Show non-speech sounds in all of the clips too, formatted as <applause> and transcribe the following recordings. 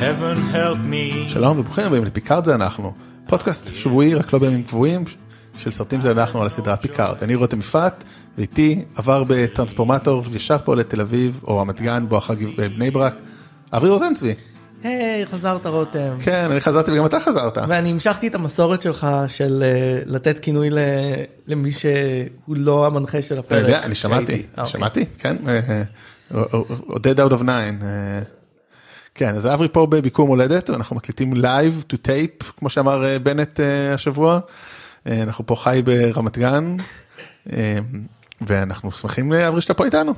heaven help me. שלום וברוכים הבאים לפיקארד זה אנחנו, פודקאסט שבועי רק לא בימים קבועים של סרטים זה אנחנו על הסדרה פיקארד. אני רותם יפעת ואיתי עבר בטרנספורטר ישר פה לתל אביב או רמת גן בואכה בני ברק, אברי רוזנצבי. היי, חזרת רותם. כן, אני חזרתי וגם אתה חזרת. ואני המשכתי את המסורת שלך של אה, לתת כינוי למי שהוא לא המנחה של אני הפרק. יודע, אני שמעתי. אה, אוקיי. שמעתי, כן, עודד out of nine. כן, אז אברי פה בביקור מולדת, ואנחנו מקליטים live to tape, כמו שאמר אה, בנט אה, השבוע. אה, אנחנו פה חי ברמת גן, ואנחנו שמחים לאברי שאתה פה איתנו.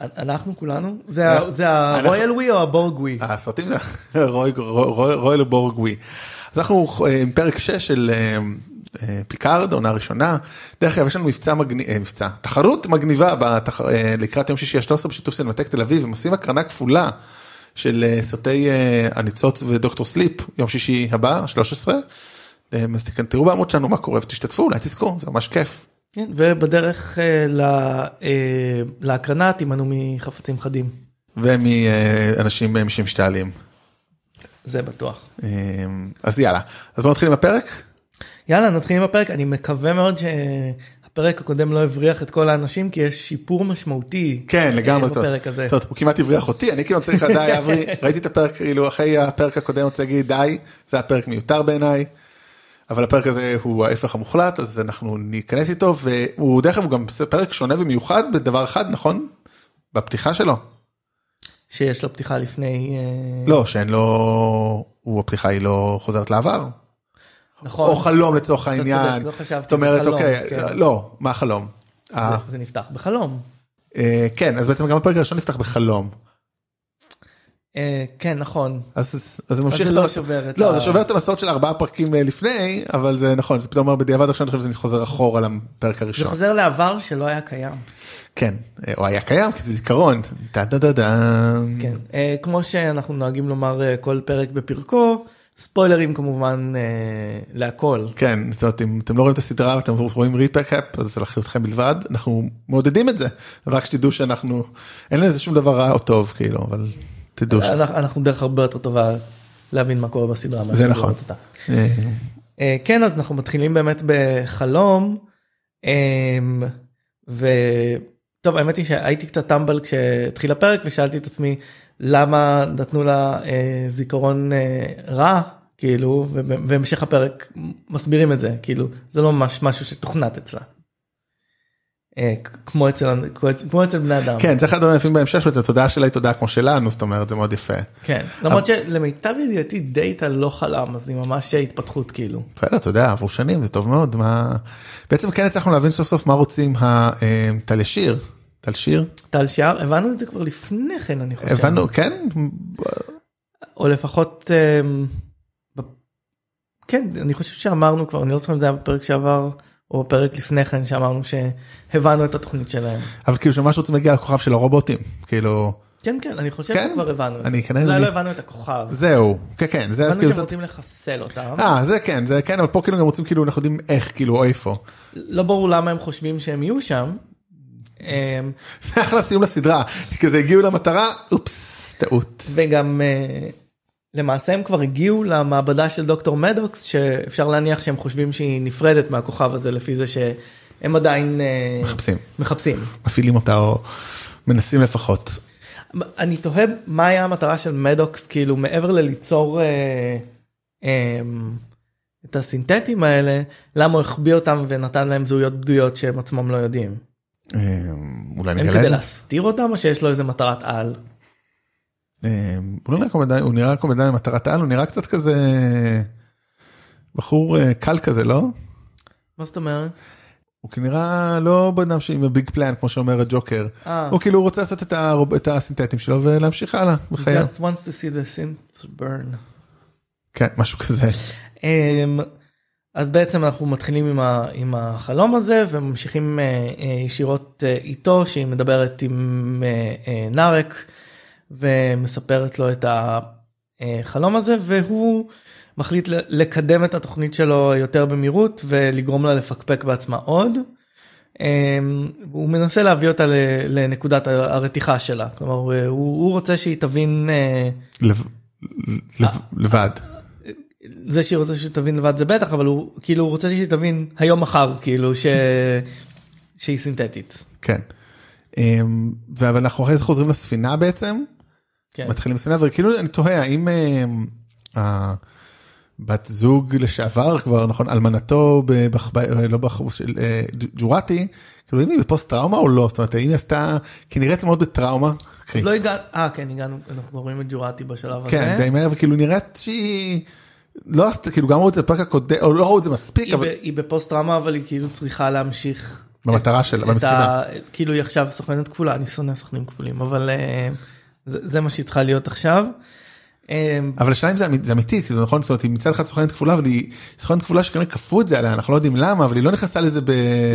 אנחנו כולנו? זה הרויאל we או ה Borg we? הסרטים זה roy- roy- royal Borg we. אז אנחנו עם פרק 6 של פיקארד, עונה ראשונה. דרך אגב, יש לנו מבצע מגניב, מבצע, תחרות מגניבה לקראת יום שישי ה-13 בשיתוף סינמטק תל אביב, הם עושים הקרנה כפולה של אה, סרטי אה, הניצוץ ודוקטור סליפ, יום שישי הבא, ה-13. אה, אז תראו בעמוד שלנו מה קורה ותשתתפו, אולי תזכו, זה ממש כיף. כן, ובדרך ל- אה, להקרנה תימנעו מחפצים חדים. ומאנשים שמשתעלים. זה בטוח. אז יאללה, אז בואו נתחיל עם הפרק. יאללה נתחיל עם הפרק אני מקווה מאוד שהפרק הקודם לא הבריח את כל האנשים כי יש שיפור משמעותי כן לגמרי אה, זאת. בפרק הזה. הוא כמעט הבריח אותי אני כמעט צריך די <laughs> אברי ראיתי את הפרק כאילו אחרי הפרק הקודם רוצה להגיד די זה הפרק מיותר בעיניי. אבל הפרק הזה הוא ההפך המוחלט אז אנחנו ניכנס איתו והוא דרך אגב גם פרק שונה ומיוחד בדבר אחד נכון? בפתיחה שלו. שיש לו פתיחה לפני אה, לא שאין לו הוא הפתיחה היא לא חוזרת לעבר. נכון או חלום לצורך צודק, העניין. לא חשבתי, זאת אומרת זה אוקיי כן. לא מה החלום. אה, זה- זה נפתח בחלום. אה, כן אז בעצם גם הפרק הראשון נפתח בחלום. אה, כן נכון אז אז זה ממשיך זה את לא המס- שובר את לא ה- זה שובר את המסורת של ארבעה פרקים אה, לפני אבל זה נכון זה פתאום אומר בדיעבד עכשיו אני חושב שזה חוזר אחורה לפרק זה הראשון חוזר לעבר שלא היה קיים. כן אה, הוא היה קיים כי זה זיכרון טה דה דה דה כן. אה, כמו שאנחנו נוהגים לומר אה, כל פרק בפרקו ספוילרים כמובן אה, להכל. כן זאת אומרת, אם אתם לא רואים את הסדרה ואתם רואים recap אז זה לאחריותכם בלבד אנחנו מעודדים את זה אבל רק שתדעו שאנחנו אין לזה שום דבר רע או טוב כאילו אבל תדעו ש- אנחנו אנחנו דרך הרבה יותר טובה להבין מה קורה בסדרה. זה נכון. אה, אה, כן אז אנחנו מתחילים באמת בחלום אה, וטוב האמת היא שהייתי קצת טמבל כשהתחיל הפרק ושאלתי את עצמי למה נתנו לה אה, זיכרון אה, רע כאילו ובהמשך הפרק מסבירים את זה כאילו זה לא ממש משהו שתוכנת אצלה. אה, כמו אצל כמו אצל בני אדם. כן זה אחד הדברים היפים בהמשך של זה תודעה שלה היא תודעה כמו שלנו זאת אומרת זה מאוד יפה. כן. למרות שלמיטב ידיעתי דאטה לא חלם אז היא ממש התפתחות כאילו. בסדר, אתה יודע, עברו שנים, זה טוב מאוד, מה... בעצם כן הצלחנו להבין סוף סוף מה רוצים ה- אה, ישיר, טל שיר, טל שיער הבנו את זה כבר לפני כן אני חושב. הבנו, כן? או לפחות אמ, כן אני חושב שאמרנו כבר אני לא זוכר אם זה היה בפרק שעבר או בפרק לפני כן שאמרנו שהבנו את התוכנית שלהם. אבל כאילו שממש רוצים להגיע לכוכב של הרובוטים, כאילו, כן כן אני חושב כן? שכבר הבנו את אני זה. כנראה אולי לא הבנו את הכוכב. זהו, כן כן, זה אז הבנו כאילו, שהם זה- רוצים לחסל אותם. אה זה כן, זה כן, אבל פה כאילו גם רוצים כאילו אנחנו יודעים איך, כאילו, איפה. לא ברור למה הם חושבים שהם יהיו שם. אמ, זה אחלה סיום לסדרה, כזה הגיעו למטרה, אופס, טעות. וגם אה, למעשה הם כבר הגיעו למעבדה של דוקטור מדוקס שאפשר להניח שהם חושבים שהיא נפרדת מהכוכב הזה לפי זה שהם עדיין אה, מחפשים, מחפשים. מפעילים אותה או מנסים לפחות. אני תוהה מה היה המטרה של מדוקס כאילו מעבר לליצור אה, אה, את הסינתטים האלה למה הוא החביא אותם ונתן להם זהויות בדויות שהם עצמם לא יודעים. אה, אולי נגלה כדי את זה. להסתיר אותם או שיש לו איזה מטרת על. אה, הוא לא נראה הוא נראה קומדאי ממטרת העל, הוא נראה קצת כזה בחור אה, קל כזה, לא? מה זאת אומרת? הוא כנראה לא בן אדם עם הביג פלן כמו שאומר הג'וקר. הוא כאילו רוצה לעשות את, הרוב, את הסינתטים שלו ולהמשיך הלאה בחייו. just wants to see the synth burn. כן, משהו כזה. אז בעצם אנחנו מתחילים עם, ה, עם החלום הזה וממשיכים אה, אה, ישירות אה, איתו שהיא מדברת עם אה, אה, נארק ומספרת לו את החלום הזה והוא מחליט לקדם את התוכנית שלו יותר במהירות ולגרום לה לפקפק בעצמה עוד. אמ, הוא מנסה להביא אותה לנקודת הרתיחה שלה כלומר הוא, הוא רוצה שהיא תבין אה, לב- לב- לבד. זה שהיא רוצה שתבין לבד זה בטח אבל הוא כאילו רוצה שהיא תבין היום מחר כאילו ש... <laughs> שהיא סינתטית. כן. אמ, אבל אנחנו אחרי זה חוזרים לספינה בעצם. כן. מתחילים לספינה וכאילו אני תוהה האם אמ, הבת זוג לשעבר כבר נכון אלמנתו ב- בח- ב- לא בחור של אה, ג'ורטי כאילו אם היא בפוסט טראומה או לא זאת אומרת האם היא עשתה כי נראית מאוד בטראומה. לא הגענו, אה כן הגענו, אנחנו רואים את ג'ורטי בשלב הזה. כן די מהר וכאילו נראית שהיא לא עשתה כאילו גם ראו את זה בפרק הקודם או לא ראו את זה מספיק היא, אבל היא בפוסט טראומה אבל היא כאילו צריכה להמשיך. במטרה שלה במשימה. ה, כאילו היא עכשיו סוכנת כפולה אני שונא סוכנים כפולים אבל אה, זה, זה מה שהיא צריכה להיות עכשיו. אה, אבל השאלה אם זה זה אמיתי זה נכון זאת אומרת היא מצד אחד סוכנת כפולה אבל היא סוכנת כפולה שכנראה כפו את זה עליה אנחנו לא יודעים למה אבל היא לא נכנסה לזה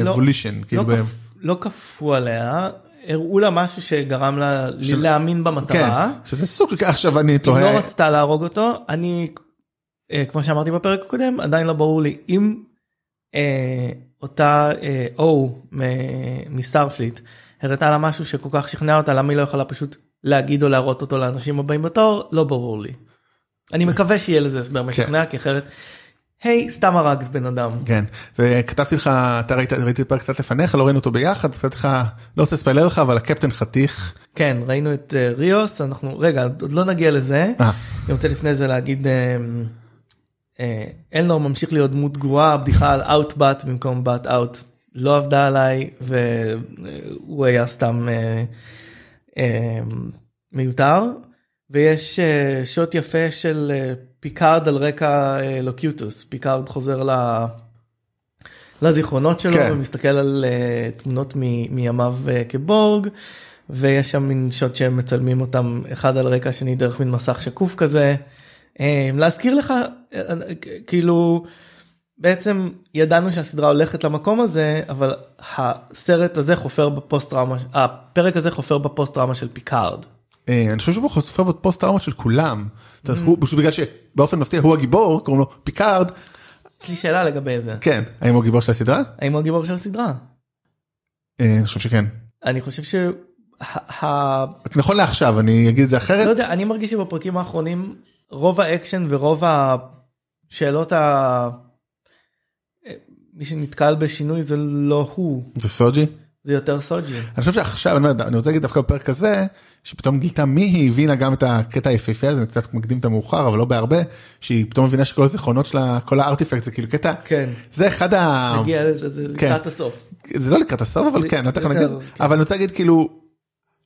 בוולישן. לא, כאילו ב- כפ, לא כפו עליה הראו לה משהו שגרם לה של- להאמין כן, במטרה. שזה סוג עכשיו אני היא תוהה. לא רצתה להרוג אותו אני כמו שאמרתי בפרק הקודם עדיין לא ברור לי אם אה, אותה אה, או מסטארפליט הראתה לה משהו שכל כך שכנע אותה למה היא לא יכולה פשוט להגיד או להראות אותו לאנשים הבאים בתור לא ברור לי. אני מקווה שיהיה לזה הסבר משכנע כי אחרת היי סתם הרג בן אדם. כן וכתבתי לך אתה ראית ראיתי את הפרק קצת לפניך לא ראינו אותו ביחד עשיתי לך לא רוצה לספיילר לך אבל הקפטן חתיך. כן ראינו את אה, ריוס אנחנו רגע עוד לא נגיע לזה. אה, אני רוצה לפני זה להגיד אה, אה, אלנור ממשיך להיות דמות גרועה הבדיחה על out butt במקום butt out לא עבדה עליי והוא היה סתם אה, אה, מיותר ויש אה, שוט יפה של אה, פיקארד על רקע אה, לוקוטוס פיקארד חוזר ל... לזיכרונות שלו כן. ומסתכל על אה, תמונות מ- מימיו אה, כבורג ויש שם מין שוט שהם מצלמים אותם אחד על רקע השני דרך מין מסך שקוף כזה. אה, להזכיר לך כאילו בעצם ידענו שהסדרה הולכת למקום הזה אבל הסרט הזה חופר בפוסט טראומה הפרק הזה חופר בפוסט טראומה של פיקארד. אה, אני חושב שהוא חושף בפוסט טראומה של כולם. הוא פשוט בגלל שבאופן מפתיע הוא הגיבור קוראים לו פיקארד. יש לי שאלה לגבי זה כן האם הוא הגיבור של הסדרה? האם הוא הגיבור של הסדרה אה, אני חושב שכן. אני חושב ש... נכון לעכשיו אני אגיד את זה לא אחרת. יודע אני מרגיש שבפרקים האחרונים רוב האקשן ורוב השאלות ה... מי שנתקל בשינוי זה לא הוא זה סוג'י. זה יותר סוג'י. אני חושב שעכשיו אני, אומר, אני רוצה להגיד דווקא בפרק הזה שפתאום גילתה מי היא הבינה גם את הקטע היפהפה הזה אני קצת מקדים את המאוחר אבל לא בהרבה שהיא פתאום מבינה שכל הזיכרונות שלה כל הארטיפקט זה כאילו קטע כן. זה אחד ה... נגיע לזה זה כן. לקראת הסוף. זה לא לקראת הסוף אבל כן, יותר, נגיד, כן. אבל אני רוצה להגיד כאילו,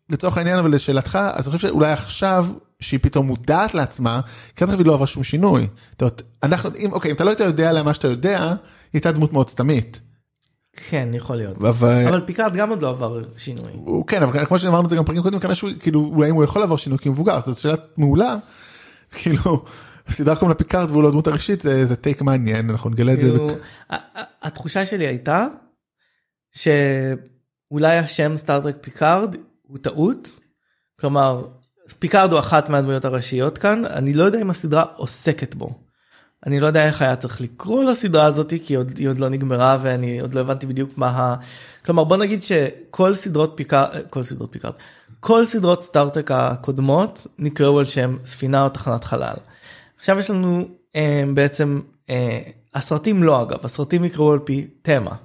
לצורך העניין אבל לשאלתך, אז אני חושב שאולי עכשיו שהיא פתאום מודעת לעצמה, כי עכשיו היא לא עברה שום שינוי. זאת אומרת, אנחנו, אם, אוקיי, אם אתה לא היית יודע עליה מה שאתה יודע, היא הייתה דמות מאוד סתמית. כן יכול להיות. אבל, אבל פיקארד גם עוד לא עבר שינוי. הוא כן, אבל כמו שאמרנו את זה גם בפרקים קודמים, כנראה שהוא, כאילו, אולי אם הוא יכול לעבור שינוי כמבוגר, זאת שאלה מעולה. <laughs> כאילו, הסדרה קוראים לה פיקארד והוא לא הדמות הראשית, זה, זה טייק מעניין, אנחנו נגלה את זה. כאילו, בק- התחושה שלי הייתה שאולי השם סטארטרק פיקארד הוא טעות. כלומר פיקארד הוא אחת מהדמויות הראשיות כאן אני לא יודע אם הסדרה עוסקת בו. אני לא יודע איך היה צריך לקרוא לסדרה הזאתי כי עוד, היא עוד לא נגמרה ואני עוד לא הבנתי בדיוק מה ה... כלומר בוא נגיד שכל סדרות פיקארד כל סדרות פיקארד כל סדרות סטארטרק הקודמות נקראו על שם ספינה או תחנת חלל. עכשיו יש לנו אה, בעצם אה, הסרטים לא אגב הסרטים נקראו על פי תמה.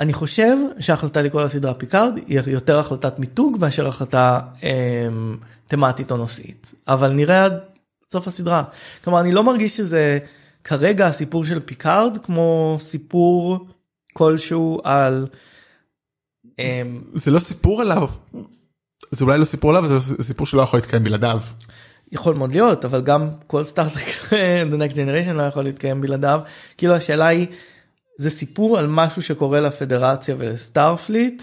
אני חושב שההחלטה לקרוא לסדרה פיקארד היא יותר החלטת מיתוג מאשר החלטה אה, תמטית או נושאית אבל נראה עד סוף הסדרה כלומר אני לא מרגיש שזה כרגע הסיפור של פיקארד כמו סיפור כלשהו על. אה, זה לא סיפור עליו. זה אולי לא סיפור עליו, זה סיפור שלא יכול להתקיים בלעדיו. יכול מאוד להיות אבל גם כל סטארטרק <laughs> the next generation לא יכול להתקיים בלעדיו כאילו השאלה היא זה סיפור על משהו שקורה לפדרציה ולסטארפליט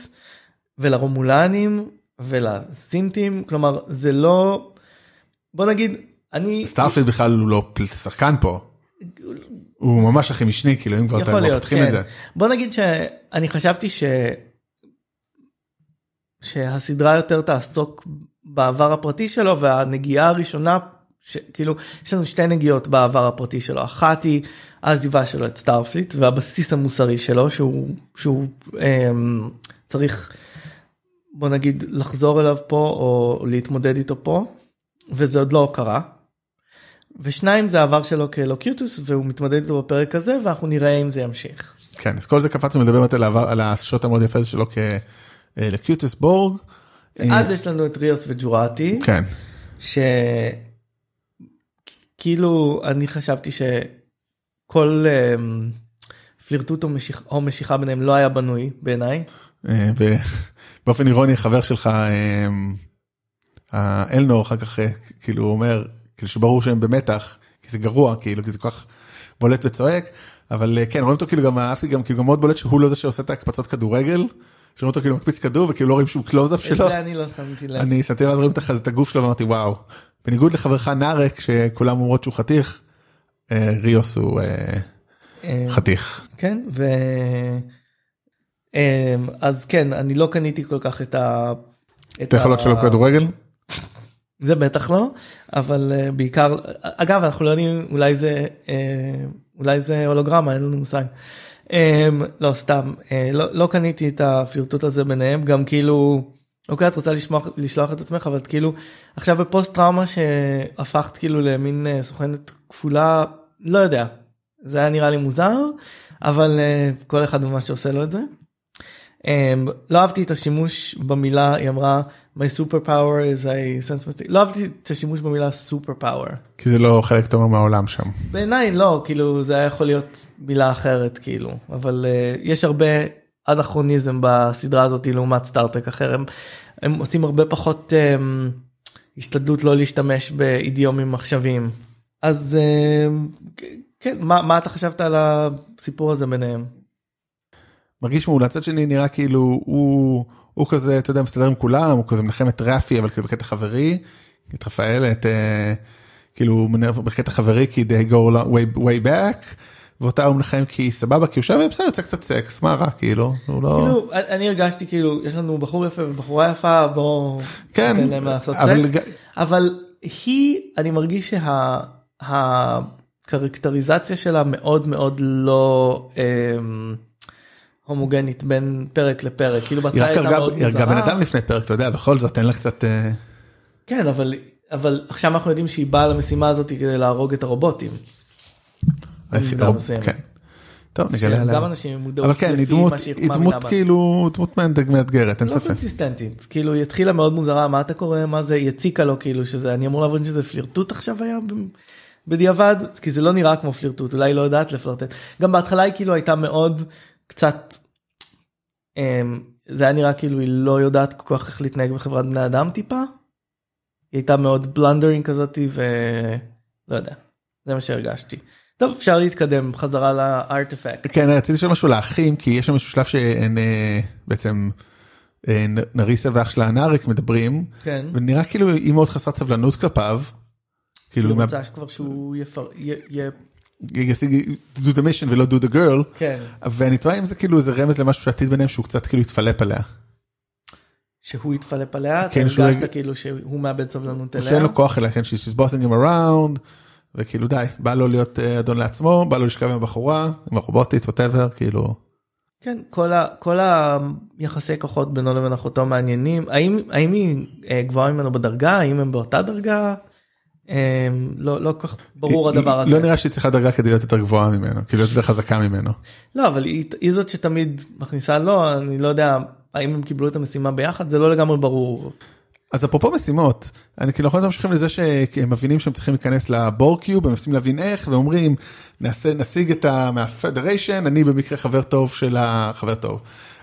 ולרומולנים ולסינטים כלומר זה לא בוא נגיד אני סטארפליט בכלל הוא לא שחקן פה. הוא ממש הכי משני כאילו אם כבר אתם להיות פותחים כן. את זה. בוא נגיד שאני חשבתי ש... שהסדרה יותר תעסוק בעבר הפרטי שלו והנגיעה הראשונה ש... כאילו יש לנו שתי נגיעות בעבר הפרטי שלו אחת היא העזיבה שלו את סטארפליט והבסיס המוסרי שלו שהוא שהוא אמ, צריך בוא נגיד לחזור אליו פה או להתמודד איתו פה וזה עוד לא קרה. ושניים זה העבר שלו כלוקיוטוס והוא מתמודד איתו בפרק הזה ואנחנו נראה אם זה ימשיך. כן, אז כל זה קפצנו לדבר באמת על העבר- על השוט המאוד יפה שלו כלקיוטוס בורג. אז יש לנו את ריוס וג'ורטי כן, שכאילו אני חשבתי שכל אמ, פלירטוט או משיכ- או משיכה ביניהם לא היה בנוי בעיניי. אה, ובאופן אירוני חבר שלך אה, האלנור אחר כך אה, כאילו אומר כאילו שברור שהם במתח כי זה גרוע כאילו כי זה כל כך בולט וצועק אבל אה, כן רואים אותו כאילו גם אהבתי גם כאילו גם מאוד בולט שהוא לא זה שעושה את ההקפצות כדורגל. שרואים אותו כאילו מקפיץ כדור וכאילו לא רואים שום קלוזאפ את שלו. זה אני לא שמתי לב. אני שמתי לב אז רואים את את הגוף שלו ואמרתי וואו. בניגוד לחברך נארק שכולם אומרות שהוא חתיך. אה, ריוס הוא אה, אמ, חתיך. כן ו... אז כן אני לא קניתי כל כך את ה... את היכולות שלו בכדורגל. זה בטח לא אבל בעיקר אגב אנחנו לא יודעים אולי זה אולי זה הולוגרמה אין לנו מושג. לא סתם לא, לא קניתי את הפלירטוט הזה ביניהם גם כאילו אוקיי את רוצה לשמוח, לשלוח את עצמך אבל את כאילו עכשיו בפוסט טראומה שהפכת כאילו למין uh, סוכנת כפולה לא יודע זה היה נראה לי מוזר אבל uh, כל אחד ומה שעושה לו את זה. Um, לא אהבתי את השימוש במילה היא אמרה my superpower is a sense mistake לא אהבתי את השימוש במילה superpower כי זה לא חלק טוב מהעולם שם. בעיניי לא כאילו זה היה יכול להיות מילה אחרת כאילו אבל uh, יש הרבה אנכרוניזם בסדרה הזאת לעומת סטארטק אחר. הם, הם עושים הרבה פחות um, השתדלות לא להשתמש באידיומים עכשוויים אז uh, כן מה, מה אתה חשבת על הסיפור הזה ביניהם. מרגיש מעולה. צד שני נראה כאילו הוא הוא כזה אתה יודע מסתדר עם כולם הוא כזה מנחם את רפי אבל כאילו בקטע חברי את רפאל את אה, כאילו בקטע חברי כי they go way, way back ואותה הוא מנחם כי סבבה כי הוא שם בסדר יוצא קצת סקס מה רע כאילו הוא לא כאילו אני הרגשתי כאילו יש לנו בחור יפה ובחורה יפה בוא כן אבל סקס. אבל היא אני מרגיש שהקרקטריזציה שלה מאוד מאוד לא אמ, הומוגנית בין פרק לפרק כאילו היא בהתחלה הייתה מאוד היא הרגה בן מוזרה אדם לפני פרק אתה יודע בכל זאת תן לה קצת אה, כן אבל אבל עכשיו אנחנו יודעים שהיא באה למשימה הזאת כדי להרוג את הרובוטים. מסוימת. כן. טוב נגלה עליה. גם אנשים עם מודעות אבל כן היא לפי דמות מה שהיא היא מאמינה דמות בה. כאילו דמות מאתגרת אין לא ספק. קונסיסטנטית כאילו היא התחילה מאוד מוזרה מה אתה קורא מה זה היא הציקה לו כאילו שזה אני אמור להבין שזה פלירטוט עכשיו היה בדיעבד כי זה לא נראה כמו פלירטוט אולי היא לא יודעת לפלרטט גם בהתחלה היא כאילו הייתה מאוד קצת. אמ, זה היה נראה כאילו היא לא יודעת כל כך איך להתנהג בחברת בני אדם טיפה. היא הייתה מאוד בלנדרינג כזאתי ולא יודע זה מה שהרגשתי. טוב אפשר להתקדם חזרה לארטפקט. כן רציתי לשאול משהו לאחים כי יש שם איזשהו שלב שהן אה, בעצם אה, נריסה ואח שלה הנארק מדברים כן. ונראה כאילו היא מאוד חסרת סבלנות כלפיו. כאילו היא מה- רוצה כבר שהוא יפר... י... י... ישיג do the mission ולא do the girl כן. ואני תוהה אם זה כאילו איזה רמז למשהו שעתיד ביניהם שהוא קצת כאילו יתפלפ עליה. שהוא יתפלפ עליה, כן, אתה הרגשת כאילו שהוא מאבד סבלנות או שאין אליה. לו כוח אליה כן she's bossing him around וכאילו די בא לו להיות אה, אדון לעצמו בא לו לשכב עם הבחורה עם הרובוטית ווטאבר כאילו כן, כל, ה... כל היחסי כוחות בינו לבין אחותו מעניינים. האם, האם היא אה, גבוהה ממנו בדרגה? האם הם באותה דרגה? אה, לא, לא כל כך ברור היא- הדבר היא- הזה. לא נראה שהיא צריכה דרגה כדי להיות יותר גבוהה ממנו כאילו להיות יותר חזקה ממנו. לא, אבל היא, היא זאת שתמיד מכניסה לו, אני לא יודע האם הם קיבלו את המשימה ביחד, זה לא לגמרי ברור. אז אפרופו משימות אני כאילו אנחנו ממשיכים לזה שהם מבינים שהם צריכים להיכנס לבורקיוב הם מנסים להבין איך ואומרים נעשה נשיג את ה... מהפדריישן אני במקרה חבר טוב של החבר טוב.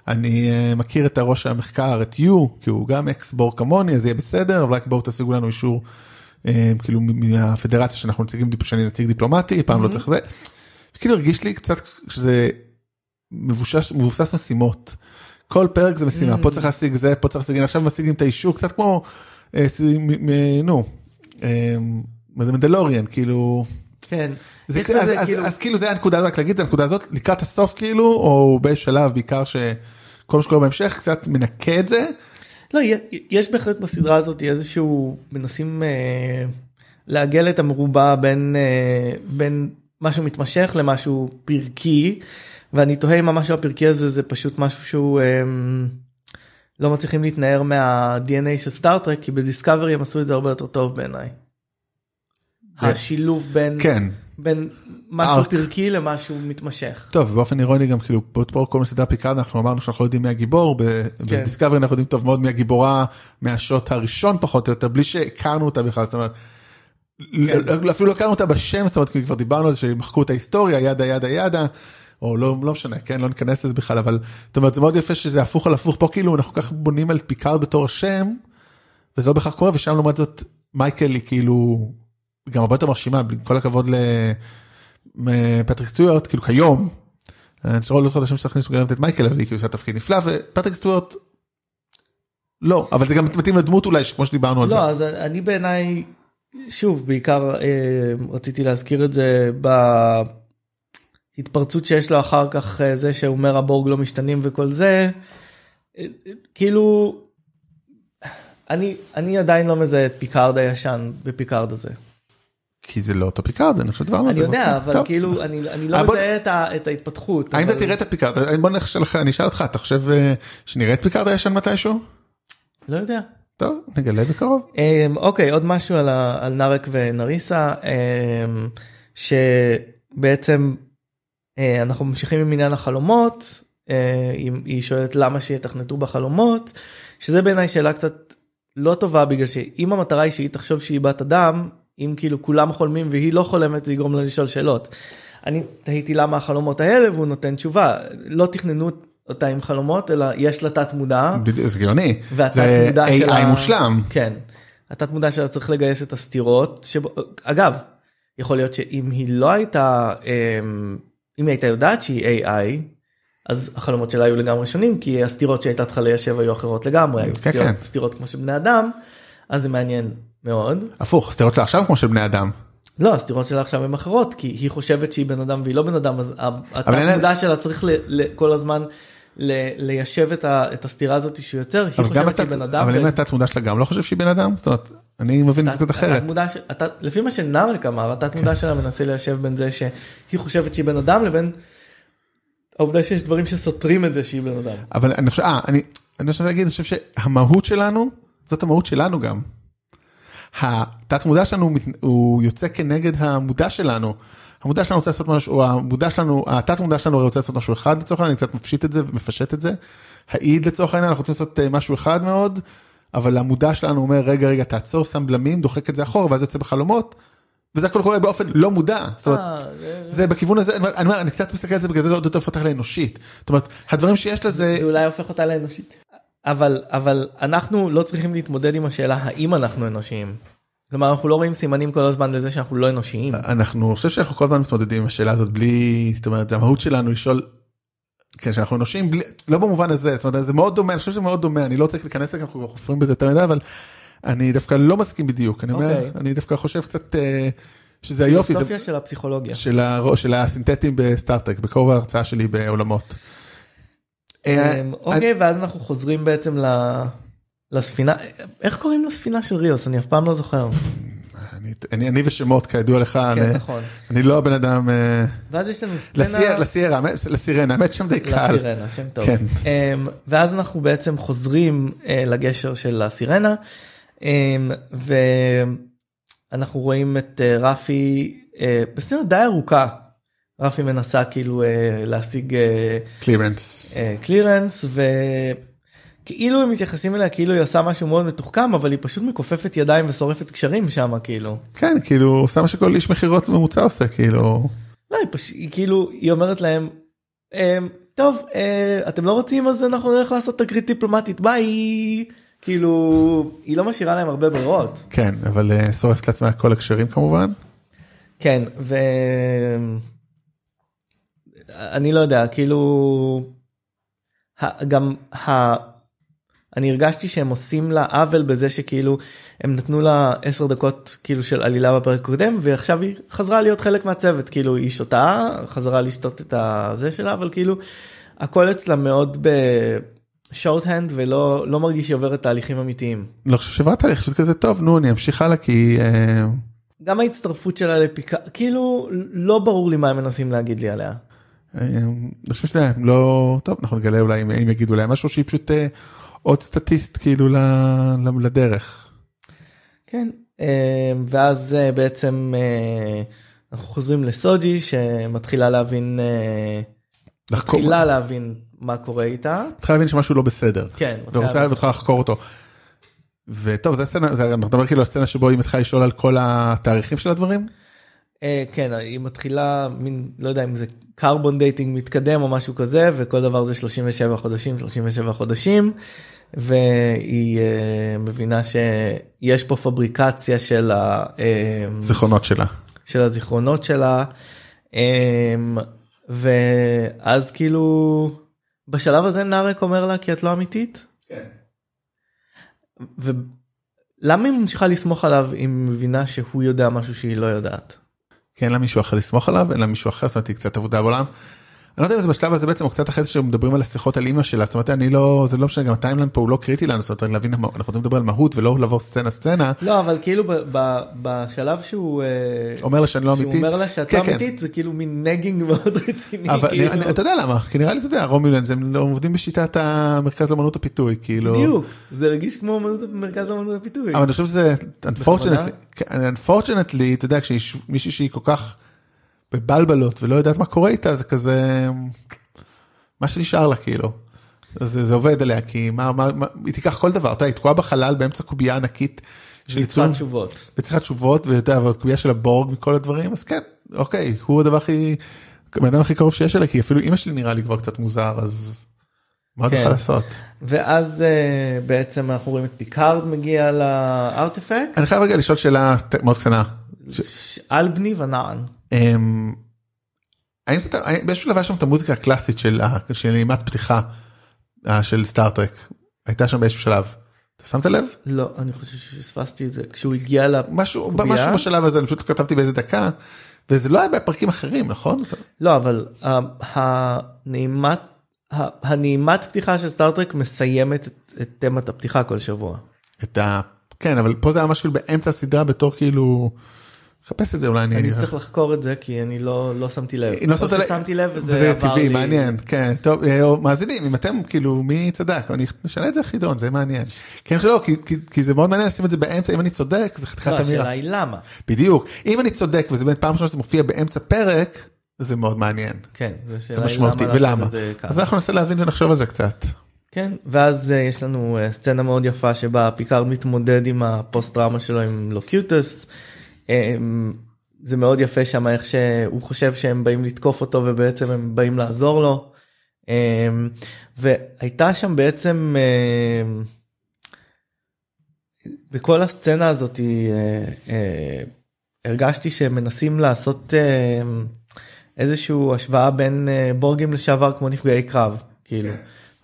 אני uh, מכיר את הראש המחקר את יו כי הוא גם אקס בור כמוני אז יהיה בסדר אבל רק בואו תשיגו לנו אישור uh, כאילו מהפדרציה שאנחנו נציגים שאני נציג דיפלומטי פעם לא צריך זה. כאילו הרגיש לי קצת שזה מבושש מבוסס משימות. כל פרק זה משימה פה צריך להשיג זה פה צריך להשיג עכשיו משיגים את האישור קצת כמו אה, נו זה מנדלוריאן כאילו. כן. זה, יש אז, בזה אז, כאילו- אז כאילו זה הנקודה רק להגיד את הנקודה הזאת לקראת הסוף כאילו או באיזשהו שלב בעיקר שכל מה שקורה בהמשך קצת מנקה את זה. לא, יש בהחלט בסדרה הזאת איזשהו, מנסים אה, לעגל את המרובע בין, אה, בין משהו מתמשך למשהו פרקי, ואני תוהה אם המשהו הפרקי הזה זה פשוט משהו שהוא אה, לא מצליחים להתנער מה-DNA של סטארטרק, כי בדיסקאברי הם עשו את זה הרבה יותר טוב בעיניי. השילוב בין כן. בין משהו arc. פרקי למשהו מתמשך. טוב באופן אירוני גם כאילו פה כל מסדר פיקארד אנחנו אמרנו שאנחנו לא יודעים מי הגיבור כן. בדיסקאברי אנחנו יודעים טוב מאוד מי הגיבורה מהשוט הראשון פחות או יותר בלי שהכרנו אותה בכלל זאת אומרת. כן. אפילו לא הכרנו אותה בשם זאת אומרת כבר דיברנו על זה שמחקו את ההיסטוריה yada yada yada. או לא לא משנה כן לא ניכנס לזה בכלל אבל זאת אומרת זה מאוד יפה שזה הפוך על הפוך פה כאילו אנחנו כל כך בונים על פיקארד בתור השם. וזה לא בהכרח קורה ושם לעומת זאת מייקל היא כאילו גם הרבה יותר מרשימה עם כל הכבוד לפטריק סטוארט כאילו כיום. אני לא זוכר את השם שצריך להכניס את מייקל אבל היא כאילו עושה תפקיד נפלא ופטריק סטוארט. לא אבל זה גם מתאים לדמות אולי כמו שדיברנו על זה. לא אז אני בעיניי שוב בעיקר אה, רציתי להזכיר את זה בהתפרצות שיש לו אחר כך אה, זה שאומר הבורג לא משתנים וכל זה אה, אה, כאילו אני אני עדיין לא מזהה את פיקארד הישן בפיקארד הזה. כי זה לא אותו פיקארד אני חושב שדיברנו על אני זה. יודע אבל טוב. כאילו אני אני לא אה, בוא- מזהה את ה- את ההתפתחות. האם אבל- אתה תראה את הפיקארד בוא נשאל לך אני אשאל אותך אתה חושב אה, שנראה את פיקארד הישן מתישהו? לא יודע. טוב נגלה בקרוב. אמ, אוקיי עוד משהו על, ה, על נארק ונריסה אמ, שבעצם אנחנו ממשיכים עם עניין החלומות אה, היא, שואלת למה שיתכנתו חלומות שזה בעיניי שאלה קצת לא טובה בגלל שאם המטרה היא שהיא תחשוב שהיא בת אדם אם כאילו כולם חולמים והיא לא חולמת זה יגרום לה לשאול שאלות. אני תהיתי למה החלומות האלה והוא נותן תשובה לא תכננו אותה עם חלומות אלא יש לה תת מודע זה גאוני. זה AI שלה מושלם. כן. התת מודע שלה צריך לגייס את הסתירות שבו אגב יכול להיות שאם היא לא הייתה אמ, אם היא הייתה יודעת שהיא AI אז החלומות שלה היו לגמרי שונים כי הסתירות שהייתה צריכה ליישב היו אחרות לגמרי היו כן, סתירות, כן. סתירות כמו של בני אדם אז זה מעניין מאוד הפוך הסתירות שלה עכשיו כמו של בני אדם. לא הסתירות שלה עכשיו הן אחרות כי היא חושבת שהיא בן אדם והיא לא בן אדם אז מודע שלה צריך ל, ל, כל הזמן ל, ליישב את, ה, את הסתירה הזאת שהוא יוצר היא חושבת שהיא בן אדם. אבל אם ו- התת מודע שלה גם לא חושב שהיא בן אדם זאת אומרת אני מבין את זה קצת אחרת. לפי מה שנארק אמר התת מודע שלה מנסה ליישב בין זה שהיא חושבת שהיא בן אדם לבין העובדה שיש דברים שסותרים את זה שהיא בן אדם. אבל אני חושב אה, אני אני רוצה להגיד אני חושב שהמהות שלנו זאת המהות שלנו גם. התת מודע שלנו הוא יוצא כנגד המודע שלנו. המודע שלנו רוצה לעשות משהו, או המודע שלנו, התת מודע שלנו רוצה לעשות משהו אחד לצורך העניין, אני קצת מפשיט את זה ומפשט את זה. האיד לצורך העניין, אנחנו רוצים לעשות אה, משהו אחד מאוד, אבל המודע שלנו אומר רגע רגע תעצור, שם בלמים, דוחק את זה אחורה ואז יוצא בחלומות. וזה הכל קורה באופן לא מודע. זאת אומרת, אה, זה- בכיוון הזה, אני אומר- אני קצת מסתכל על זה בגלל זה זה עוד יותר הופך לאנושית. זאת אומרת, הדברים שיש לזה, זה אולי הופך אותה לאנושית. אבל אבל אנחנו לא צריכים להתמודד עם השאלה האם אנחנו אנושיים. כלומר אנחנו לא רואים סימנים כל הזמן לזה שאנחנו לא אנושיים. אנחנו, אני חושב שאנחנו כל הזמן מתמודדים עם השאלה הזאת בלי, זאת אומרת, המהות שלנו לשאול, כן, שאנחנו אנושיים, בלי, לא במובן הזה, זאת אומרת, זה מאוד דומה, אני חושב שזה מאוד דומה, אני לא צריך להיכנס לזה, אנחנו חופרים בזה יותר מדי, אבל אני דווקא לא מסכים בדיוק, אני אומר, אוקיי. אני דווקא חושב קצת אה, שזה היופי, זה פילוסופיה של הפסיכולוגיה. של הסינתטים בסטארטק, בכובע ההרצאה שלי בעולמות. אה, אמ, אוקיי ואז אנחנו חוזרים בעצם לספינה איך קוראים לספינה של ריוס אני אף פעם לא זוכר. אני- אני אני ושמות כידוע לך, כן אני- נכון. אני לא הבן אדם, אה, ואז יש לנו סצנה האמת- לסירנה, האמת שם די קל. לסירנה שם טוב. כן. אמ, ואז אנחנו בעצם חוזרים אה, לגשר של הסירנה אמ, ואנחנו רואים את אה, רפי אה, בסצנה די ארוכה. רפי מנסה כאילו להשיג קלירנס. קלירנס וכאילו הם מתייחסים אליה כאילו היא עושה משהו מאוד מתוחכם אבל היא פשוט מכופפת ידיים ושורפת קשרים שם כאילו. כן, כאילו, עושה מה שכל איש מכירות ממוצע עושה, כאילו. לא, היא, פש... היא כאילו היא אומרת להם "אמ, טוב אה, אתם לא רוצים אז אנחנו נלך לעשות תקרית דיפלומטית ביי כאילו היא לא משאירה להם הרבה ברירות כן, אבל אה, שורפת לעצמה כל הקשרים כמובן. כן ו... אני לא יודע כאילו גם ה... אני הרגשתי שהם עושים לה עוול בזה שכאילו הם נתנו לה 10 דקות כאילו של עלילה בפרק הקודם ועכשיו היא חזרה להיות חלק מהצוות כאילו היא שותה חזרה לשתות את הזה שלה אבל כאילו הכל אצלה מאוד בשורט הנד ולא לא מרגיש שהיא עוברת תהליכים אמיתיים. לא חושב שעברת תהליך פשוט כזה טוב, נו, אני אמשיך הלאה כי... אה, גם ההצטרפות שלה לפיקה כאילו לא ברור לי מה הם מנסים להגיד לי עליה. אה, אני חושב שזה לא... טוב, אנחנו נגלה אולי אם אם יגידו להם משהו שהיא פשוט אה, עוד סטטיסט כאילו לדרך. כן, אה, ואז אה, בעצם אה, אנחנו חוזרים לסוג'י שמתחילה להבין, אה, לחקור, מתחילה להבין מה קורה איתה. מתחילה להבין שמשהו לא בסדר. כן, ורוצה ורוצה לחקור אותו. וטוב זה סצנה זה אנחנו מדברים כאילו על סצנה שבו היא מתחילה לשאול על כל התאריכים של הדברים. כן, היא מתחילה מין, לא יודע אם זה carbon dating מתקדם או משהו כזה, וכל דבר זה 37 חודשים, 37 חודשים, והיא אה, מבינה שיש פה fabrication של, ה, אה, זיכרונות שלה. של הזיכרונות שלה, אה, ואז כאילו, בשלב הזה נארק אומר לה כי את לא אמיתית, ולמה היא ממשיכה לסמוך עליו אם היא מבינה שהוא יודע משהו שהיא לא יודעת? כי אין לה מישהו אחר לסמוך עליו אין לה מישהו אחר זאת אומרת היא קצת עבודה בעולם. אני לא יודע אם זה בשלב הזה בעצם או קצת אחרי זה שמדברים על השיחות על אימא שלה זאת אומרת אני לא זה לא משנה גם הטיימליין פה הוא לא קריטי לנו זאת אומרת להבין אנחנו רוצים לדבר על מהות ולא לעבור סצנה סצנה לא אבל כאילו בשלב שהוא אה, אומר לה שאני לא שהוא אמיתי. אומר לה שאת כן, כן. אמיתית זה כאילו מין נגינג מאוד רציני אבל כאילו. אתה יודע למה כי נראה לי אתה יודע רומילנס הם לא עובדים בשיטת המרכז לאמנות הפיתוי כאילו. בדיוק זה הרגיש כמו מרכז לאמנות הפיתוי. אבל אני חושב שזה unfortunately, כן, unfortunately, אתה יודע, כשיש מישהי שהיא כל כך בבלבלות ולא יודעת מה קורה איתה, זה כזה, מה שנשאר לה כאילו. זה, זה עובד עליה, כי מה, מה, מה, היא תיקח כל דבר, אתה היא תקועה בחלל באמצע קובייה ענקית של ייצור, תשובות. וצריכה תשובות, ואתה יודע, קובייה של הבורג מכל הדברים, אז כן, אוקיי, הוא הדבר הכי, הבן אדם הכי קרוב שיש אליה, כי אפילו אימא שלי נראה לי כבר קצת מוזר, אז מה עוד כן. יכול לעשות? ואז אה, בעצם אנחנו רואים את פיקארד מגיע לארטיפקט אני חייב רגע לשאול שאלה מאוד קטנה. ש- על בני ונען. אמ, האם זה, האם באיזשהו שלב היה שם את המוזיקה הקלאסית של נעימת פתיחה אה, של סטארטרק הייתה שם באיזשהו שלב. אתה שמת לב? לא אני חושב שפספסתי את זה כשהוא הגיע ל... משהו? משהו בשלב הזה אני פשוט כתבתי באיזה דקה וזה לא היה בפרקים אחרים נכון? לא אבל אה, הנעימת הנעימת פתיחה של סטארטרק מסיימת את- את תמת הפתיחה כל שבוע. את ה... כן אבל פה זה היה משהו באמצע הסדרה בתור כאילו. חפש את זה אולי אני. אני צריך לחקור את זה כי אני לא לא שמתי לב. לא או שמת לב- לב וזה עבר טבעי לי. מעניין כן טוב אה, מאזינים אם אתם כאילו מי צדק אני נשנה את זה חידון זה מעניין. כן לא כי- כי- כי זה מאוד מעניין לשים את זה באמצע אם אני צודק זה חתיכת לא, אמירה. השאלה היא למה. בדיוק אם אני צודק וזה באמת פעם ראשונה שזה מופיע באמצע פרק זה מאוד מעניין כן, זה משמעותי ולמה. אז אנחנו ננסה להבין ונחשוב על זה קצת. כן, ואז אה, יש לנו אה, סצנה מאוד יפה שבה פיקארד מתמודד עם הפוסט טראומה שלו עם לוקיוטוס. אמ, זה מאוד יפה שם איך שהוא חושב שהם באים לתקוף אותו ובעצם הם באים לעזור לו. Um, והייתה שם בעצם uh, בכל הסצנה הזאת uh, uh, הרגשתי שהם מנסים לעשות איזושהי השוואה בין uh, בורגים לשעבר כמו נפגעי קרב כאילו.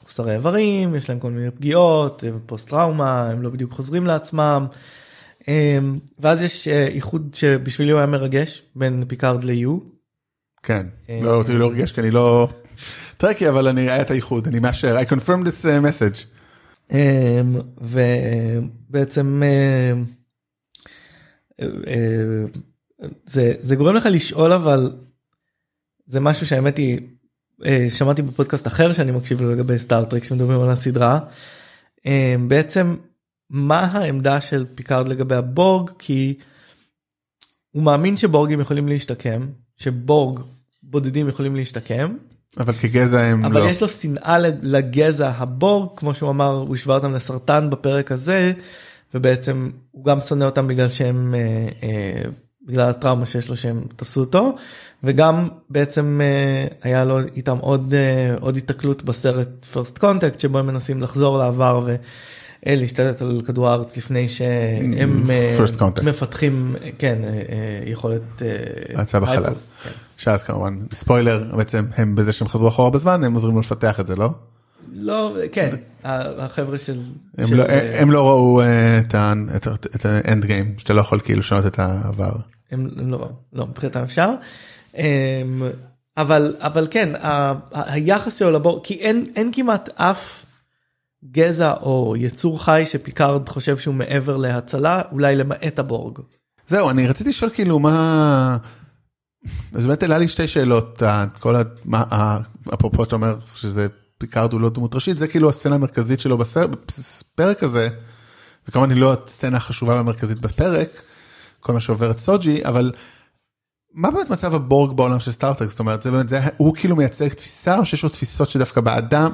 מחוסרי איברים יש להם כל מיני פגיעות פוסט טראומה הם לא בדיוק חוזרים לעצמם. אמ, ואז יש אה, איחוד שבשבילי הוא היה מרגש בין פיקארד ליו. כן אה, לא אותי לא הרגש כי אני לא Trekkie אבל אני היה את האיחוד אני מאשר I confirm this אה, message. אמ, ובעצם אה, אה, זה זה גורם לך לשאול אבל זה משהו שהאמת היא אה, שמעתי בפודקאסט אחר שאני מקשיב לו לגבי סטארטרק שמדברים על הסדרה. אה, בעצם מה העמדה של פיקארד לגבי הבורג? כי הוא מאמין שבורגים יכולים להשתקם שבורג בודדים יכולים להשתקם. אבל כגזע הם אבל לא. יש לו שנאה לגזע הבורג כמו שהוא אמר הוא השווה אותם לסרטן בפרק הזה ובעצם הוא גם שונא אותם בגלל שהם אה, אה, בגלל הטראומה שיש לו שהם תפסו אותו. וגם בעצם אה, היה לו איתם עוד אה, עוד התקלות בסרט first contact שבו הם מנסים לחזור לעבר ולהשתלט על כדור הארץ לפני שהם אה, First contact. מפתחים כן אה, אה, יכולת אה, הצעה בחלל. כן. שאז כמובן ספוילר בעצם הם בזה שהם חזרו אחורה בזמן הם עוזרים לו לפתח את זה לא? לא כן החבר'ה של הם של, לא- אה, הם לא ראו אה, את האנד גיים שאתה לא יכול כאילו לשנות את העבר. הם, הם לא, לא מבחינתם אפשר. אמ, אבל אבל כן היחס שלו לבורג כי אין אין כמעט אף גזע או יצור חי שפיקארד חושב שהוא מעבר להצלה אולי למעט הבורג. זהו אני רציתי לשאול כאילו מה. אז באמת העלה לי שתי שאלות כל ה... מה- אפרופו שאתה אומר שזה פיקארד הוא לא דמות ראשית זה כאילו הסצנה המרכזית שלו בסרט בפרק הזה. וכמובן היא לא הסצנה החשובה והמרכזית בפרק, כל מה שעובר את סוג'י, אבל מה באמת מצב הבורג בעולם של סטארטרק? זאת אומרת, זה באמת, זה, הוא כאילו מייצג תפיסה או שיש לו תפיסות שדווקא באדם?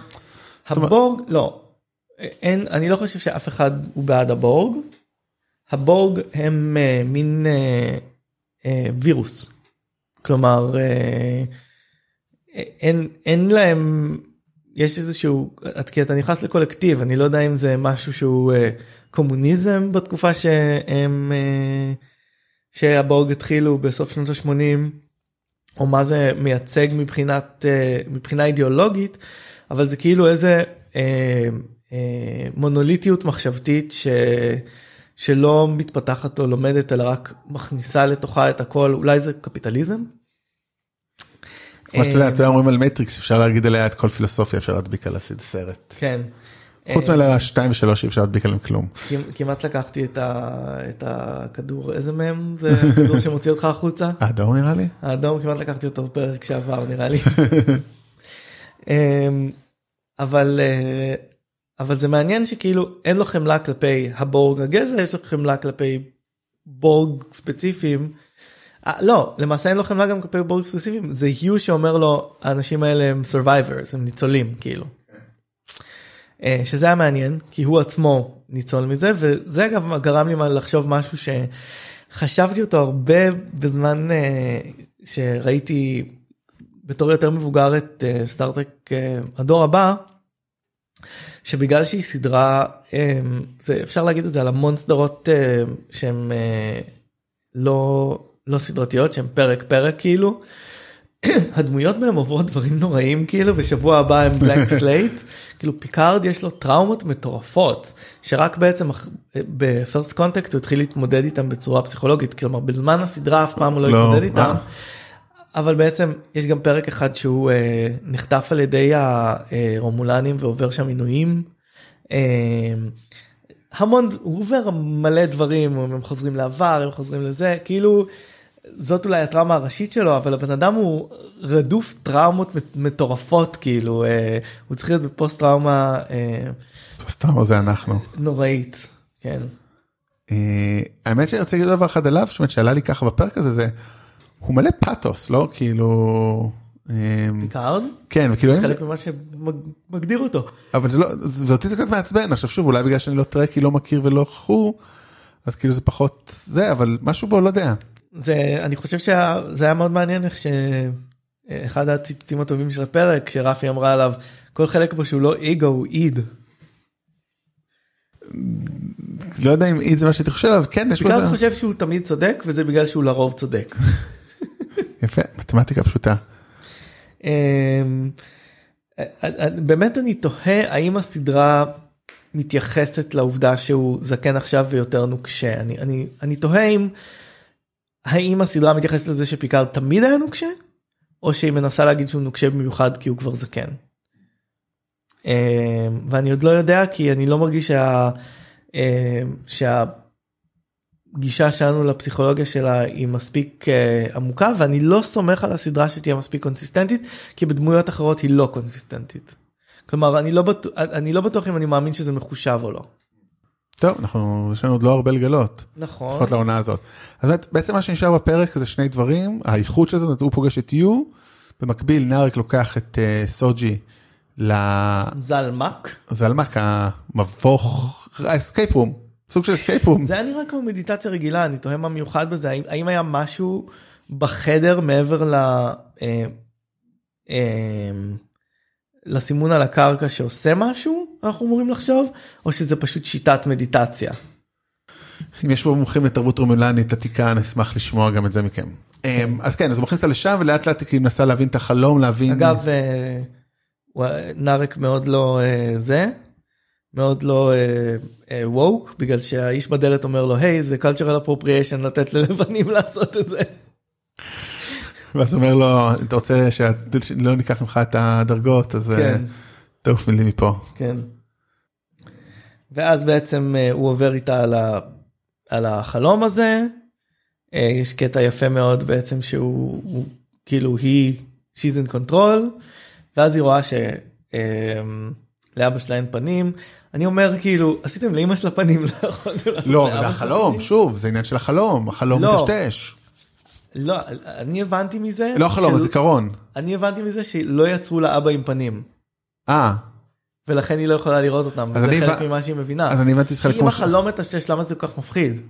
הבורג, לא, אין, אני לא חושב שאף אחד הוא בעד הבורג. הבורג הם uh, מין uh, uh, וירוס. כלומר, uh, אין, אין להם, יש איזשהו, כי אתה נכנס לקולקטיב, אני לא יודע אם זה משהו שהוא uh, קומוניזם בתקופה שהם, uh, שהבורג התחילו בסוף שנות ה-80, או מה זה מייצג מבחינת, uh, מבחינה אידיאולוגית, אבל זה כאילו איזה uh, מונוליטיות מחשבתית ש... שלא מתפתחת או לומדת אלא רק מכניסה לתוכה את הכל אולי זה קפיטליזם. כמו שאתה יודע, אתם אומרים על מטריקס אפשר להגיד עליה את כל פילוסופיה אפשר להדביק על הסרט. כן. חוץ מאלה 2 ו3 אי אפשר להדביק עליהם כלום. כמעט לקחתי את, ה, את הכדור איזה מהם זה הכדור <laughs> שמוציא אותך החוצה. האדום נראה לי. האדום כמעט לקחתי אותו בפרק שעבר נראה לי. <laughs> אמ, אבל אה, אבל זה מעניין שכאילו אין לו חמלה כלפי הבורג הגזע יש לו חמלה כלפי בורג ספציפיים. 아, לא למעשה אין לו חמלה גם כלפי בורג ספציפיים זה היו שאומר לו האנשים האלה הם survivors הם ניצולים כאילו. Okay. שזה היה מעניין כי הוא עצמו ניצול מזה וזה אגב גרם לי לחשוב משהו שחשבתי אותו הרבה בזמן שראיתי בתור יותר מבוגר את סטארטרק הדור הבא. שבגלל שהיא סדרה אמ, זה אפשר להגיד את זה על המון סדרות אמ, שהן אה, לא לא סדרתיות שהן פרק פרק כאילו. <clears throat> הדמויות בהם עוברות דברים נוראים כאילו בשבוע הבא הם blank slate כאילו פיקארד יש לו טראומות מטורפות שרק בעצם ב first contact הוא התחיל להתמודד איתם בצורה פסיכולוגית כלומר בזמן הסדרה אף פעם הוא לא, לא התמודד איתם. אבל בעצם יש גם פרק אחד שהוא אה, נחטף על ידי הרומולנים ועובר שם עינויים. אה, המון הוא עובר מלא דברים הם חוזרים לעבר הם חוזרים לזה כאילו זאת אולי הטראומה הראשית שלו אבל הבן אדם הוא רדוף טראומות מטורפות כאילו אה, הוא צריך להיות בפוסט טראומה. אה, פוסט טראומה זה אנחנו. נוראית כן. אה, האמת שאני רוצה להגיד דבר אחד עליו שעלה לי ככה בפרק הזה זה. הוא מלא פאתוס לא כאילו. פיקארד? כן וכאילו זה חלק ממה שמגדיר אותו. אבל זה לא ואותי זה קצת מעצבן עכשיו שוב אולי בגלל שאני לא Trekkie לא מכיר ולא חו אז כאילו זה פחות זה אבל משהו בו לא יודע. זה אני חושב שזה היה מאוד מעניין איך שאחד הציטוטים הטובים של הפרק שרפי אמרה עליו כל חלק בו שהוא לא אגו הוא איד. לא יודע אם איד זה מה שהייתי חושב אבל כן יש בזה. פיקארד חושב שהוא תמיד צודק וזה בגלל שהוא לרוב צודק. <laughs> יפה מתמטיקה פשוטה. אמ, באמת אני תוהה האם הסדרה מתייחסת לעובדה שהוא זקן עכשיו ויותר נוקשה אני אני אני תוהה אם האם הסדרה מתייחסת לזה שפיקארד תמיד היה נוקשה או שהיא מנסה להגיד שהוא נוקשה במיוחד כי הוא כבר זקן. אמ, ואני עוד לא יודע כי אני לא מרגיש שה... אמ, שה... גישה שלנו לפסיכולוגיה שלה היא מספיק uh, עמוקה ואני לא סומך על הסדרה שתהיה מספיק קונסיסטנטית כי בדמויות אחרות היא לא קונסיסטנטית. כלומר אני לא בטוח אני לא בטוח אם אני מאמין שזה מחושב או לא. טוב אנחנו יש לנו עוד לא הרבה לגלות. נכון. לפחות לעונה הזאת. אז בעצם מה שנשאר בפרק זה שני דברים האיכות של זה הוא פוגש את יו במקביל נארק לוקח את אה, סוג'י. לזלמק. זלמק המבוך ה escape room. סוג של escape room. זה היה נראה כמו מדיטציה רגילה אני תוהה מה מיוחד בזה האם, האם היה משהו בחדר מעבר ל... אה, אה, לסימון על הקרקע שעושה משהו אנחנו אמורים לחשוב או שזה פשוט שיטת מדיטציה. אם יש פה מומחים לתרבות רומלנית עתיקה אני אשמח לשמוע גם את זה מכם. כן. אז כן אז הוא מכניס אותה לשם ולאט לאט היא מנסה להבין את החלום להבין. אגב אה, נארק מאוד לא זה מאוד לא ווק uh, uh, בגלל שהאיש בדלת אומר לו היי hey, זה cultural appropriation לתת ללבנים <laughs> לעשות את זה. ואז אומר לו אתה רוצה שלא ניקח ממך את הדרגות אז כן. תעוף מילים מפה. כן. ואז בעצם uh, הוא עובר איתה על, ה, על החלום הזה. Uh, יש קטע יפה מאוד בעצם שהוא הוא, כאילו היא she's in control ואז היא רואה ש... Uh, לאבא שלה אין פנים. אני אומר כאילו עשיתם לאמא שלה פנים <laughs> לא יכולתם לעשות לא, זה החלום? שוב, זה עניין של החלום, החלום לא. מטשטש. לא אני הבנתי מזה לא החלום, של- הזיכרון. אני הבנתי מזה שלא יצרו לאבא עם פנים אה, ולכן היא לא יכולה לראות אותם אני חלק ממה שהיא מבינה. אז אני הבנתי שזה חלק אם החלום מטשטש למה זה כל כך מפחיד?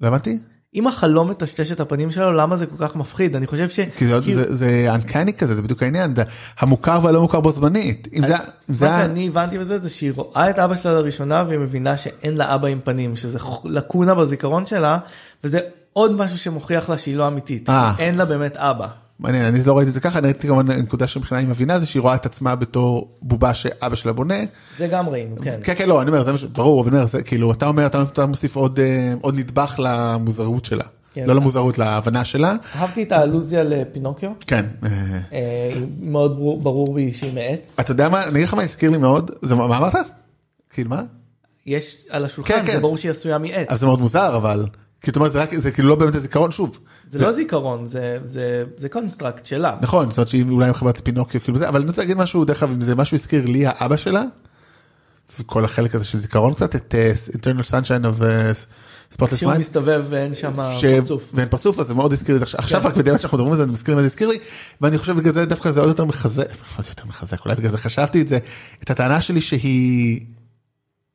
לא הבנתי? אם החלום מטשטש את הפנים שלו למה זה כל כך מפחיד אני חושב ש... כי זה- זה- זה אנקני כזה, זה בדיוק העניין, המוכר והלא מוכר בו זמנית. אם זה... אם זה מה שאני הבנתי בזה זה שהיא רואה את אבא שלה לראשונה והיא מבינה שאין לה אבא עם פנים שזה לקונה בזיכרון שלה וזה עוד משהו שמוכיח לה שהיא לא אמיתית אה. אין לה באמת אבא. מעניין, אני לא ראיתי את זה ככה, אני ראיתי כמובן הנקודה שמבחינה היא מבינה זה שהיא רואה את עצמה בתור בובה שאבא שלה בונה. זה גם ראינו כן. כן כן לא אני אומר זה מה ש- ברור אבל אני אומר זה כאילו אתה אומר אתה מוסיף עוד אה, עוד נדבך למוזרות שלה. כן. לא למוזרות להבנה שלה. אהבתי את האלוזיה לפינוקיו כן. אה, מאוד ברור- בי שהיא מעץ אתה יודע מה אני אגיד לך מה הזכיר לי מאוד זה מה מה אמרת? כאילו מה? יש על השולחן כן, זה כן. ברור שהיא עשויה מעץ אז זה מאוד מוזר אבל. כי אתה אומר זה רק זה כאילו לא באמת הזיכרון שוב. זה לא זיכרון זה זה זה construct שלה. נכון זאת אומרת שהיא אולי חברת פינוקיו כאילו זה אבל אני רוצה להגיד משהו דרך אגב אם זה משהו הזכיר לי האבא שלה. כל החלק הזה של זיכרון קצת את אה, internal sunshine of uh, spotless שהוא. מסתובב ואין שם ש... פרצוף. ואין פרצוף אז זה מאוד הזכיר לי עכשיו עכשיו כן. רק בדיוק שאנחנו מדברים על זה אני מזכיר לי מה זה הזכיר לי ואני חושב בגלל זה דווקא זה עוד יותר מחזק <laughs> עוד יותר מחזק אולי בגלל זה חשבתי את זה את הטענה שלי שהיא.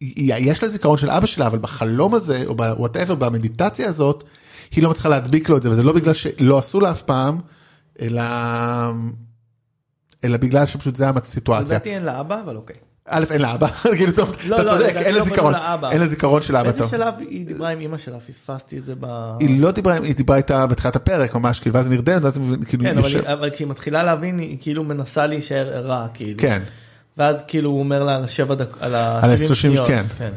יש לה זיכרון של אבא שלה אבל בחלום הזה או בוואטאבר במדיטציה הזאת היא לא מצליחה להדביק לו את זה וזה לא בגלל שלא עשו לה אף פעם אלא אלא בגלל שפשוט זה הסיטואציה. לדעתי אין לה אבא אבל אוקיי. א' אין לה אבא, <laughs> כאילו זאת אומרת, לא, אתה לא, צודק, אין לא לה בנו זיכרון. אין לה זיכרון של אבא באיזה טוב. שלב היא דיברה עם אמא שלה פספסתי את זה ב... היא לא דיברה, היא דיברה איתה בתחילת הפרק ממש, כאילו, ואז נרדמת, ואז כאילו, כן אבל כשהיא מתחילה להבין היא כאילו מנסה להישאר ערה כאילו. כן, ואז כאילו הוא אומר לה על השבע דק... על על ה-70 ה- שניות. כן.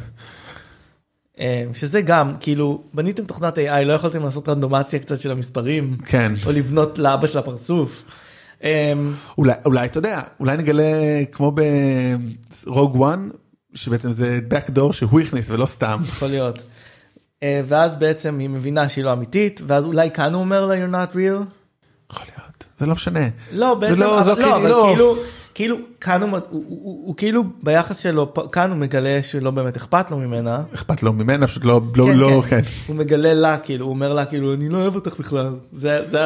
אה, שזה גם כאילו בניתם תוכנת AI לא יכולתם לעשות רנדומציה קצת של המספרים כן. או לבנות לאבא של הפרצוף. אה, אולי, אולי אתה יודע, אולי נגלה כמו ברוג וואן, שבעצם זה backdoor שהוא הכניס ולא סתם. יכול להיות. אה, ואז בעצם היא מבינה שהיא לא אמיתית ואז אולי כאן הוא אומר לה you're not real. יכול להיות, זה לא משנה. לא בעצם לא, אבל, זה לא, לא אבל כאילו- כאילו כאן הוא, הוא, הוא, הוא, כאילו ביחס שלו כאן הוא מגלה שלא באמת אכפת לו ממנה. אכפת לו ממנה, פשוט לא, לא, כן, לא, כן. כן. הוא מגלה לה כאילו הוא אומר לה כאילו אני לא אוהב אותך בכלל זה זה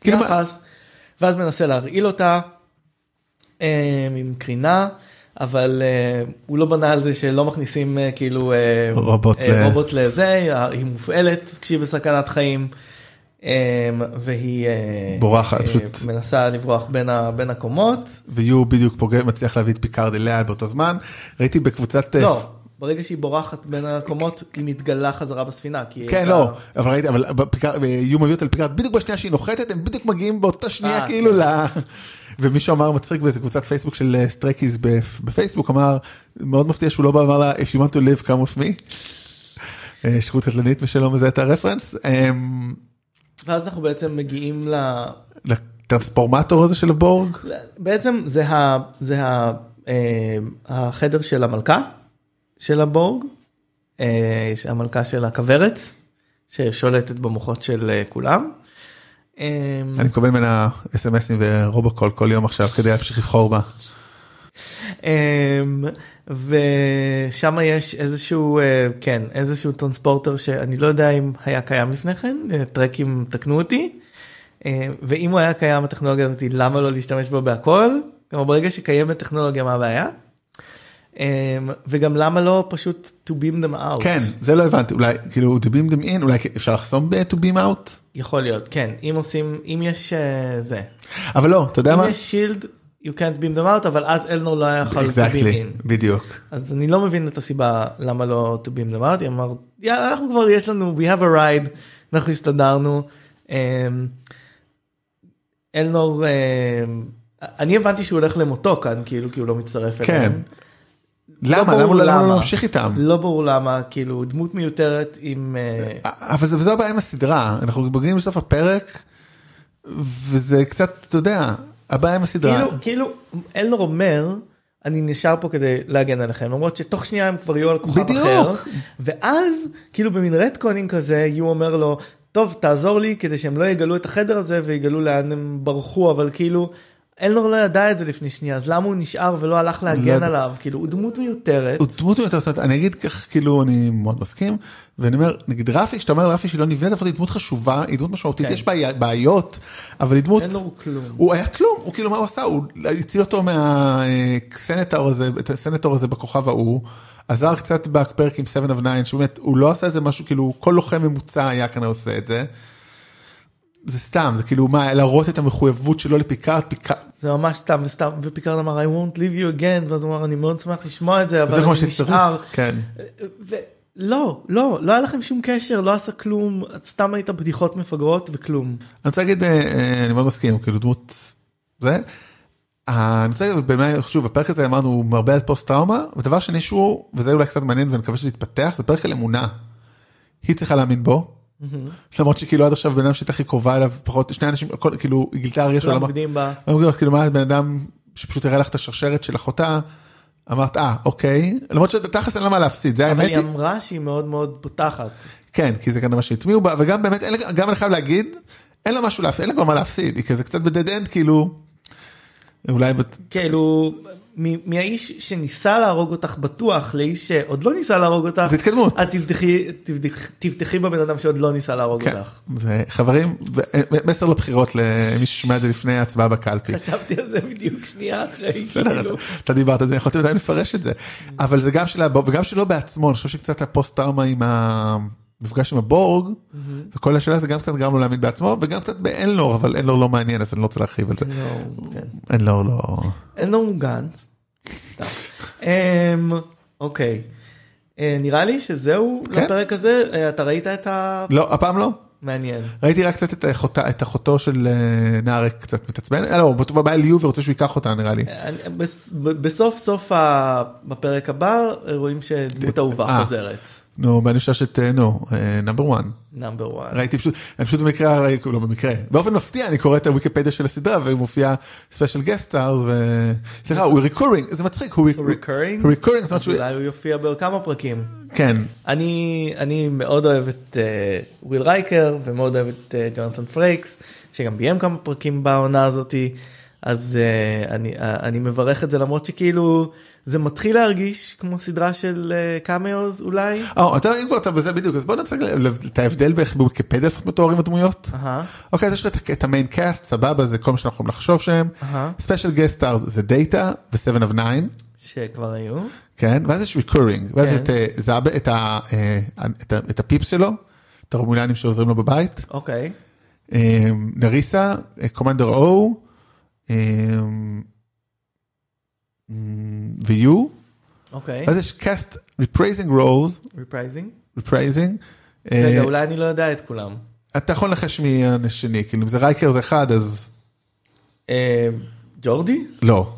כאילו מה- היחס ואז מנסה להרעיל אותה אה, עם קרינה אבל אה, הוא לא בנה על זה שלא מכניסים אה, כאילו אה, רובוט אה, ל- רובוט לזה היא מופעלת כשהיא בסכנת חיים והיא אה, בורחת, אה, פשוט- מנסה לברוח בין ה- בין הקומות ויו בדיוק פוגע, מצליח להביא את פיקארד אליה באותו זמן. ראיתי בקבוצת... אה, לא ברגע שהיא בורחת בין הקומות היא מתגלה חזרה בספינה כן לא אבל ראיתי אבל בפיקארד- יו מביא אותה לפיקארד בדיוק בשנייה שהיא נוחתת הם בדיוק מגיעים באותה שנייה כאילו כן. ל... ומישהו אמר מצחיק באיזה קבוצת פייסבוק של Trekkies בפייסבוק אמר מאוד מפתיע שהוא לא בא ואמר לה if you want to live come with me. שליחות קטלנית מי שלא מזהה את הרפרנס. ואז אנחנו בעצם מגיעים ל... לטרנספורמטור הזה של בורג. בעצם זה, ה, זה ה, אה, החדר של המלכה של הבורג, אה, המלכה של הכוורת ששולטת במוחות של אה, כולם. אני מקבל ממנה אסמסים ורובוקול כל יום עכשיו כדי להמשיך לבחור בה. אה, ושם יש איזשהו אה, כן איזשהו טרנספורטר שאני לא יודע אם היה קיים לפני כן אה, טרקים תקנו אותי. אה, ואם הוא היה קיים הטכנולוגיה הזאת למה לא להשתמש בו בהכל? כלומר ברגע שקיימת טכנולוגיה מה הבעיה. אה, וגם למה לא פשוט to beam them out? כן זה לא הבנתי. אולי כאילו to beam them in אולי אפשר לחסום ב- to beam out? יכול להיות כן. אם עושים אם יש זה. אבל לא אתה יודע אם מה. יש שילד you can't beam them out אבל אז אלנור לא היה יכול to beam Exactly, in. בדיוק. אז אני לא מבין את הסיבה למה לא to beam them out, היא אמר יאללה אנחנו כבר יש לנו we have a ride אנחנו הסתדרנו. אמ, אלנור אמ, אני הבנתי שהוא הולך למותו כאן כאילו כי הוא לא מצטרף כן. אליהם. ברור למה לא- למה למה. לא להמשיך איתם. לא ברור למה כאילו דמות מיותרת עם אה, אבל זה הבעיה עם הסדרה אנחנו מגיעים לסוף הפרק וזה קצת אתה יודע הבעיה עם הסדרה כאילו כאילו אלנור אומר אני נשאר פה כדי להגן עליכם למרות שתוך שנייה הם כבר יהיו על כוכב בדיוק. אחר ואז כאילו במין רטקונים כזה יו אומר לו טוב תעזור לי כדי שהם לא יגלו את החדר הזה ויגלו לאן הם ברחו אבל כאילו אלנור לא ידע את זה לפני שנייה אז למה הוא נשאר ולא הלך לא להגן יודע. עליו כאילו הוא דמות מיותרת. הוא דמות יותר סרט, אני אגיד כך כאילו אני מאוד מסכים ואני אומר נגיד רפי שאתה אומר רפי שהיא לא נבנית אבל היא דמות חשובה היא דמות משמעותית כן. יש בעיות אבל היא דמות אין לו כלום. הוא היה כלום הוא כאילו מה הוא עשה הוא הציל אותו מהסנטור הזה את הסנטור הזה בכוכב ההוא עזר קצת בפרק עם 7 of 9 שבאמת הוא לא עשה איזה משהו כאילו כל לוחם ממוצע היה כנראה עושה את זה. זה סתם זה כאילו מה להראות את המחויבות שלו לפיקארד פיקארד זה ממש סתם וסתם ופיקארד אמר I won't leave you again ואז הוא אמר אני מאוד שמח לשמוע את זה אבל זה כמו אני נשאר. כן. ולא לא לא היה לכם שום קשר לא עשה כלום סתם היית בדיחות מפגרות וכלום. אני רוצה להגיד, אה, אה, אני מאוד מסכים, כאילו דמות, זה. אה, אני רוצה להגיד, באמת, שוב, הפרק הזה אמרנו, מרבה על פוסט טראומה, ודבר שני שהוא, וזה אולי קצת מעניין ואני מקווה שזה יתפתח, זה פרק על אמונה. היא צריכה להאמין בו, למרות שכאילו עד עכשיו בן אדם שהייתה הכי קרובה אליו, פחות, שני אנשים, כאילו, היא גילתה הרגע שלו, כאילו, מה, בן אדם שפשוט הראה לך את השרשרת של אחותה, אמרת, אה, אוקיי, למרות שתכלס אין לה מה להפסיד, זה אבל האמת היא היא, אמרה שהיא מאוד מאוד פותחת. כן, כי זה כנראה מה שהטמיעו בה, וגם באמת, גם אני חייב להגיד, אין לה משהו להפסיד, אין לה כבר מה להפסיד, היא כזה קצת ב dead end, כאילו, אולי, כאילו מהאיש שניסה להרוג אותך בטוח לאיש שעוד לא ניסה להרוג אותך. זה התקדמות. את תבטחי תבטח- תבטחי בבן אדם שעוד לא ניסה להרוג כן, אותך. זה חברים, ו- מסר לבחירות למי ששומע את זה לפני ההצבעה בקלפי. חשבתי על זה בדיוק שנייה אחרי. <laughs> בסדר, כאילו. אתה- דיברת על זה, יכולתי עדיין לפרש את זה. אבל זה גם שלה, וגם שלו בעצמו, אני חושב שקצת הפוסט טראומה עם המפגש עם הבורג, וכל השאלה זה גם קצת גרם לו להאמין בעצמו, וגם קצת באנלור, אבל אנלור לא מעניין, אז אני לא רוצה להרחיב על זה. לא, כן. אנלור לא... אין לנו גנץ. סתם. אמ, אוקיי. אה, נראה לי שזהו כן. לפרק הזה אה, אתה ראית את ה... לא, הפעם לא. מעניין. ראיתי רק קצת את אחותה- את אחותו של אה, נערק קצת מתעצבן, לא, הוא בא ליו ורוצה שהוא ייקח אותה נראה לי. בסוף סוף ה- בפרק הבא רואים שדמות אהובה אה. חוזרת. נו, ואני חושב שאת, אה, נו, number 1. number 1. ראיתי פשוט, אני פשוט במקרה, ראיתי- לא במקרה, באופן מפתיע אני קורא את הוויקיפדיה של הסדרה ומופיע special guest star ו... סליחה, הוא recurring, זה מצחיק, הוא recurring? recurring, זאת אומרת שהוא, אולי הוא יופיע בכמה פרקים. כן, אני אני מאוד אוהב את אה, וויל רייקר ומאוד אוהב את אה, ג'ונתן פרייקס שגם ביים כמה פרקים בעונה הזאתי אז אה, אני אה, אני מברך את זה למרות שכאילו זה מתחיל להרגיש כמו סדרה של cameos אולי. או, אתה אם כבר אתה בזה בדיוק, אז בוא נציג את ההבדל באיך בוויקיפדיה לפחות מתוארים הדמויות. אוקיי, אז יש לך את- את ה main cast, סבבה, זה כל מה שאנחנו יכולים לחשוב שהם. special guest star זה דאטה ו-7 of 9, שכבר היו. כן, ואז יש recurring, ואז כן. את אה, זאב, את ה- אה, את ה- את ה peeps שלו, את הרומולנים שעוזרים לו בבית. אוקיי. אה, נריסה, commander Oh, אה, ויו, אוקיי. אז יש cast reprising roles, reprising. reprising, אה, רגע אולי אני לא יודע את כולם. אתה יכול לנחש מי השני, כאילו אם זה רייקר זה אחד אז אה, ג'ורדי? לא,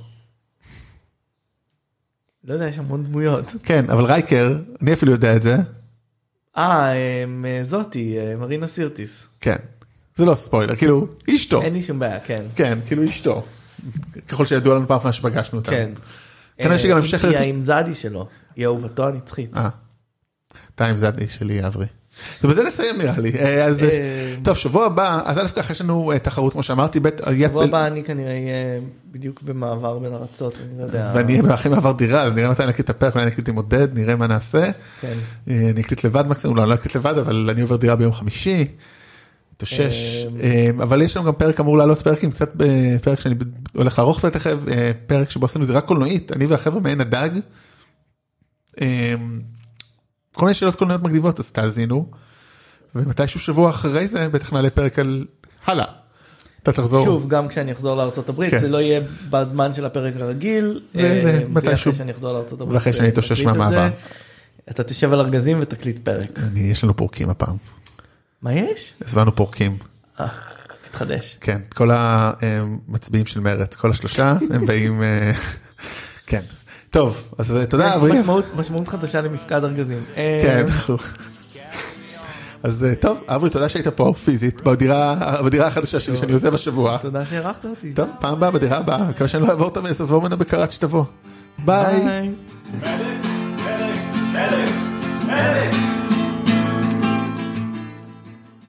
לא יודע יש המון דמויות. כן, אבל רייקר, אני אפילו יודע את זה, אה אה, זאתי אה, מרינה סירטיס. כן, זה לא ספוילר, כאילו אשתו, אין לי שום בעיה כן. כן, כאילו אשתו, ככל שידוע לנו פעם אחרונה שפגשנו אותה. כן. כנראה שגם אה, המשך היא זאדי שלו, היא אהובתו הנצחית. אה, זה הדי שלי אברי. ובזה נסיים נראה לי, אה, אז טוב שבוע הבא, אז א' כך יש לנו תחרות כמו שאמרתי, ב' יהיה- שבוע הבא אני כנראה אהיה בדיוק במעבר בין ארצות, אני לא יודע. ואני אהיה אחרי מעבר דירה, אז נראה מתי אני אקליט את הפרק, אולי אני אקליט עם עודד, נראה מה נעשה. כן. אני אקליט לבד מקסימום, לא, אני לא אקליט לבד, אבל אני עובר דירה ביום חמישי. מתאושש, אמ. אה, אבל יש לנו גם פרק אמור לעלות פרק עם קצת אה, פרק שאני הולך לערוך תכף, אה, פרק שבו עשינו זה רק קולנועית, אני והחבר'ה מעין הדג. אה, כל מיני שאלות קולנועיות מגניבות אז תאזינו. ומתישהו שבוע אחרי זה בטח נעלה פרק על הלאה. אתה תחזור. שוב, גם כשאני אחזור לארצות הברית, כן. זה לא יהיה בזמן של הפרק הרגיל. זה- אה, זה זה מתישהו. אחרי שאני אחזור לארצות הברית. ואחרי שאני אתאושש את מהמעבר. זה. אתה תשב על ארגזים ותקליט פרק. אני, יש לנו פורקים הפעם. מה יש? הזמנו פורקים. אה, תתחדש. כן, כל המצביעים של מרצ, כל השלושה, הם באים, אה, כן. טוב, אז אה, תודה יש אברי. משמעות- חדשה למפקד ארגזים. אה, כן. אז טוב, אברי, תודה שהיית פה פיזית, בדירה בדירה החדשה שלי שאני עוזב השבוע. תודה שהערכת אותי. טוב, פעם הבאה בדירה הבאה, אני מקווה שאני לא אעבור אותה אעבור ממנה בקרת שתבוא. ביי.